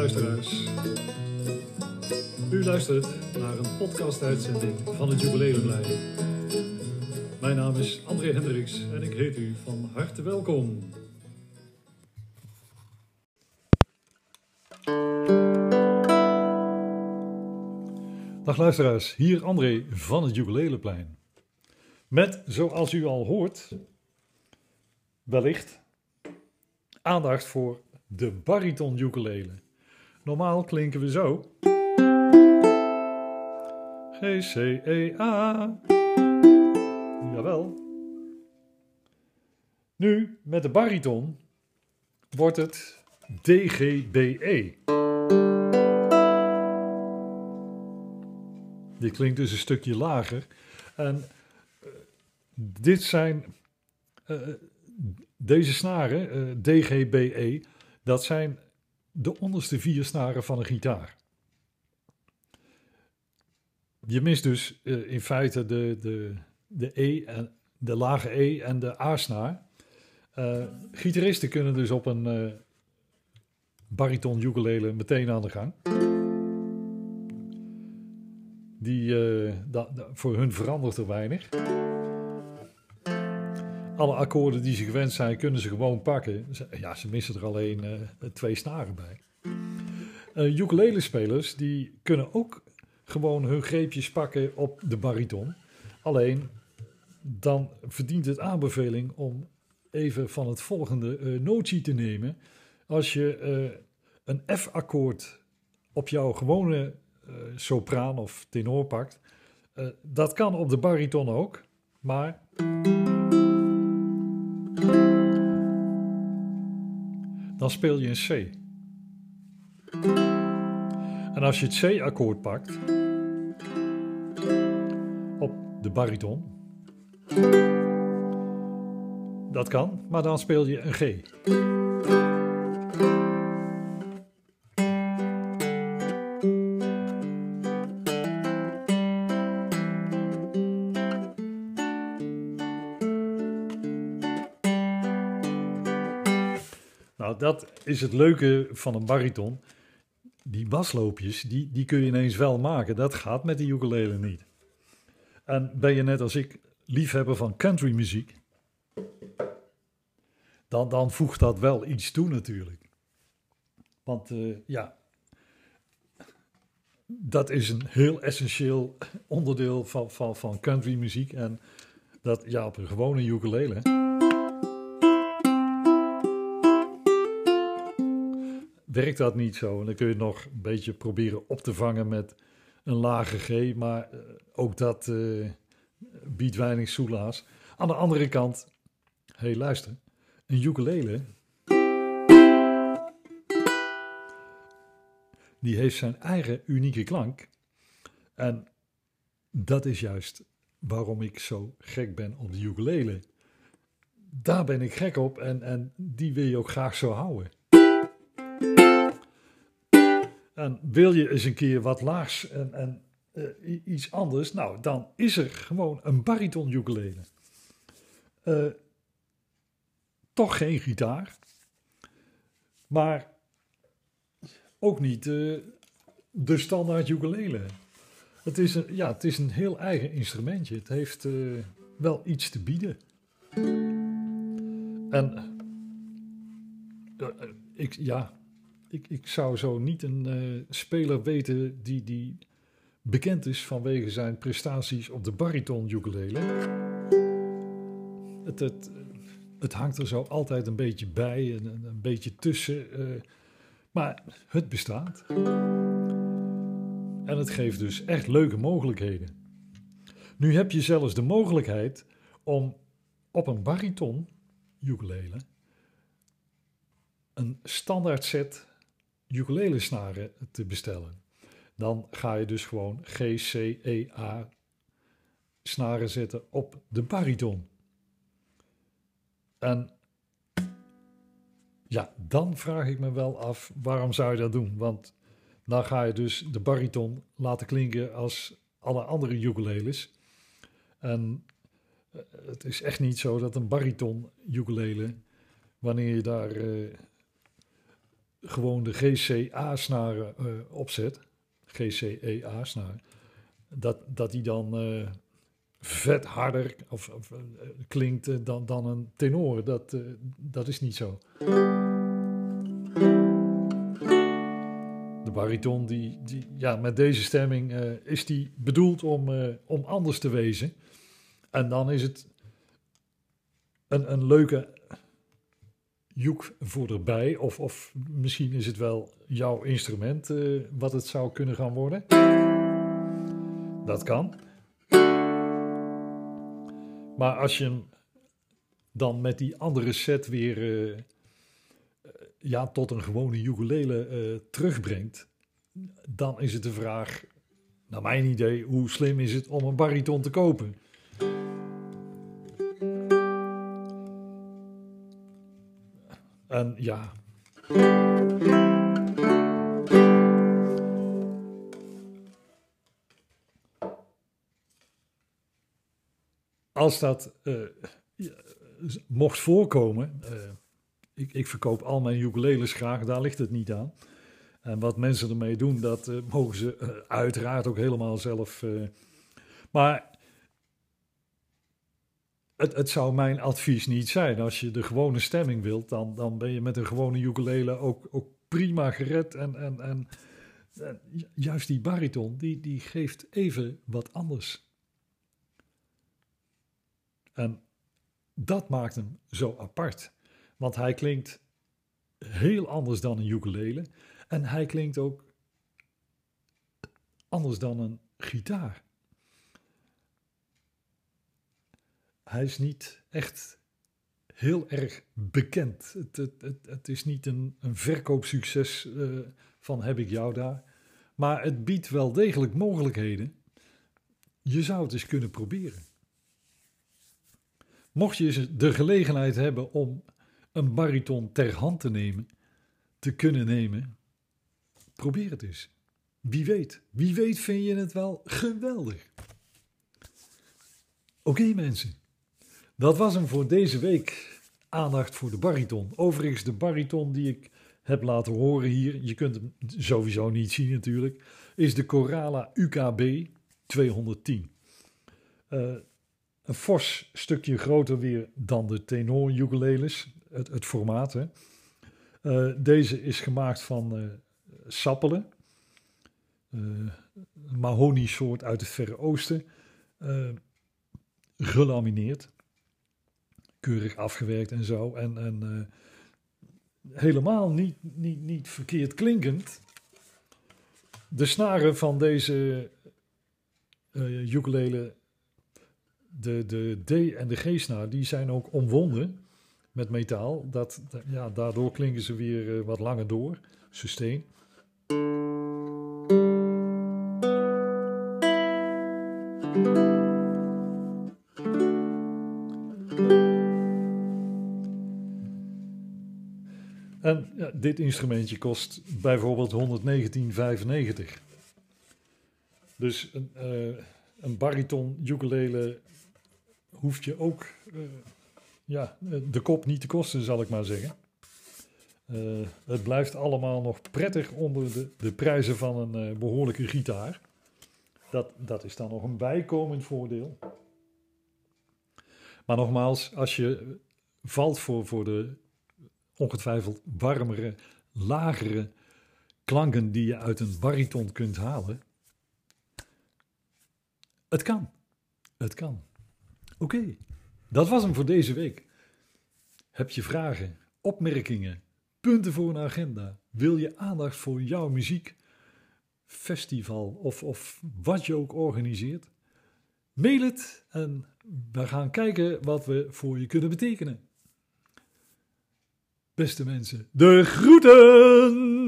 luisteraars. U luistert naar een podcast-uitzending van het Jubileumlijn. Mijn naam is André Hendricks en ik heet u van harte welkom. Dag luisteraars, hier André van het Jubileumplein. Met, zoals u al hoort, wellicht aandacht voor de bariton ukulele. Normaal klinken we zo. G, C, E, A. Jawel. Nu, met de bariton, wordt het D, G, B, E. Die klinkt dus een stukje lager. En uh, dit zijn... Uh, deze snaren, uh, D, G, B, E, dat zijn de onderste vier snaren van een gitaar. Je mist dus uh, in feite de, de, de E en de lage E en de A-snaar. Uh, gitaristen kunnen dus op een uh, bariton ukulele meteen aan de gang. Die, da, voor hun verandert er weinig alle akkoorden die ze gewend zijn, kunnen ze gewoon pakken. Ja, ze missen er alleen uh, twee snaren bij. Uh, ukulele-spelers die kunnen ook gewoon hun greepjes pakken op de bariton. Alleen dan verdient het aanbeveling om even van het volgende uh, notie te nemen. Als je een F-akkoord op jouw gewone sopraan of tenor pakt, dat kan op de bariton ook, maar dan speel je een C. En als je het C-akkoord pakt op de bariton, dat kan, maar dan speel je een G. dat is het leuke van een bariton. Die basloopjes, die, die kun je ineens wel maken. Dat gaat met de ukulele niet. En ben je net als ik liefhebber van countrymuziek, dan, dan voegt dat wel iets toe natuurlijk. Want uh, ja, dat is een heel essentieel onderdeel van, van, van countrymuziek. En dat ja, op een gewone ukulele. Werkt dat niet zo. En dan kun je nog een beetje proberen op te vangen met een lage G. Maar uh, ook dat uh, biedt weinig soelaas. Aan de andere kant, hé hey, luister, een ukulele... Die heeft zijn eigen unieke klank. En dat is juist waarom ik zo gek ben op de ukulele. Daar ben ik gek op en, en die wil je ook graag zo houden. En wil je eens een keer wat laags en, en uh, iets anders, nou, dan is er gewoon een bariton ukulele. Uh, toch geen gitaar, maar ook niet uh, de standaard ukulele. Het is, een, ja, het is een heel eigen instrumentje. Het heeft wel iets te bieden. En ik, ja, ik, ik zou zo niet een uh, speler weten die, die bekend is vanwege zijn prestaties op de bariton ukulele. Het, het, het hangt er zo altijd een beetje bij, en een, beetje tussen. Uh, maar het bestaat. En het geeft dus echt leuke mogelijkheden. Nu heb je zelfs de mogelijkheid om op een bariton ukulele een standaard set ukulele snaren te bestellen. Dan ga je dus gewoon G, C, E, A snaren zetten op de bariton. En ja, dan vraag ik me wel af, waarom zou je dat doen? Want dan ga je dus de bariton laten klinken als alle andere ukuleles. En eh, het is echt niet zo dat een bariton ukulele, wanneer je daar uh, gewoon de GCA-snaren uh, opzet, GCEA-snaren, dat, dat die dan uh, vet harder of, of uh, klinkt dan, dan een tenor. Dat, dat is niet zo. De bariton, die, die, ja, met deze stemming is die bedoeld om, om anders te wezen. En dan is het een, een leuke joek voor erbij. Of, of misschien is het wel jouw instrument uh, wat het zou kunnen gaan worden. Dat kan. Maar als je hem dan met die andere set weer uh, ja, tot een gewone ukulele terugbrengt, dan is het de vraag, naar mijn idee, hoe slim is het om een bariton te kopen? En ja. Als dat uh, mocht voorkomen, uh, ik, ik, verkoop al mijn ukuleles graag, daar ligt het niet aan. En wat mensen ermee doen, dat uh, mogen ze uiteraard ook helemaal zelf. maar het, het, zou mijn advies niet zijn. Als je de gewone stemming wilt, dan, dan ben je met een gewone ukulele ook, ook prima gered. En, en, en, juist die bariton, die, die geeft even wat anders. En dat maakt hem zo apart. Want hij klinkt heel anders dan een ukulele. En hij klinkt ook anders dan een gitaar. Hij is niet echt heel erg bekend. Het, het, het, is niet een, een verkoopsucces uh, van heb ik jou daar. Maar het biedt wel degelijk mogelijkheden. Je zou het eens kunnen proberen. Mocht je de gelegenheid hebben om een bariton ter hand te nemen, te kunnen nemen, probeer het eens. Wie weet, wie weet vind je het wel geweldig. Oké mensen, dat was hem voor deze week. Aandacht voor de bariton. Overigens, de bariton die ik heb laten horen hier, je kunt hem sowieso niet zien natuurlijk, is de Corala UKB 210. Uh, een fors stukje groter weer dan de tenor ukuleles, het, het formaat. Hè. Uh, deze is gemaakt van uh, sappelen, mahonie soort uit het Verre Oosten, gelamineerd keurig afgewerkt en zo. En, en uh, helemaal niet, niet, niet verkeerd klinkend. De snaren van deze uh, ukulele, de, de D en de G-snaar, die zijn ook omwonden met metaal. Dat, ja, daardoor klinken ze weer uh, wat langer door, sustain. En dit instrumentje kost bijvoorbeeld 119,95. Dus een, uh, een bariton ukulele hoeft je ook uh, ja, de kop niet te kosten, zal ik maar zeggen. Uh, het blijft allemaal nog prettig onder de, de prijzen van een behoorlijke gitaar. Dat, dat is dan nog een bijkomend voordeel. Maar nogmaals, als je valt voor, voor de ongetwijfeld warmere, lagere klanken die je uit een bariton kunt halen. Het kan. Het kan. Oké, dat was hem voor deze week. Heb je vragen, opmerkingen, punten voor een agenda? Wil je aandacht voor jouw muziek, festival of, of wat je ook organiseert? Mail het en we gaan kijken wat we voor je kunnen betekenen. Beste mensen, de groeten!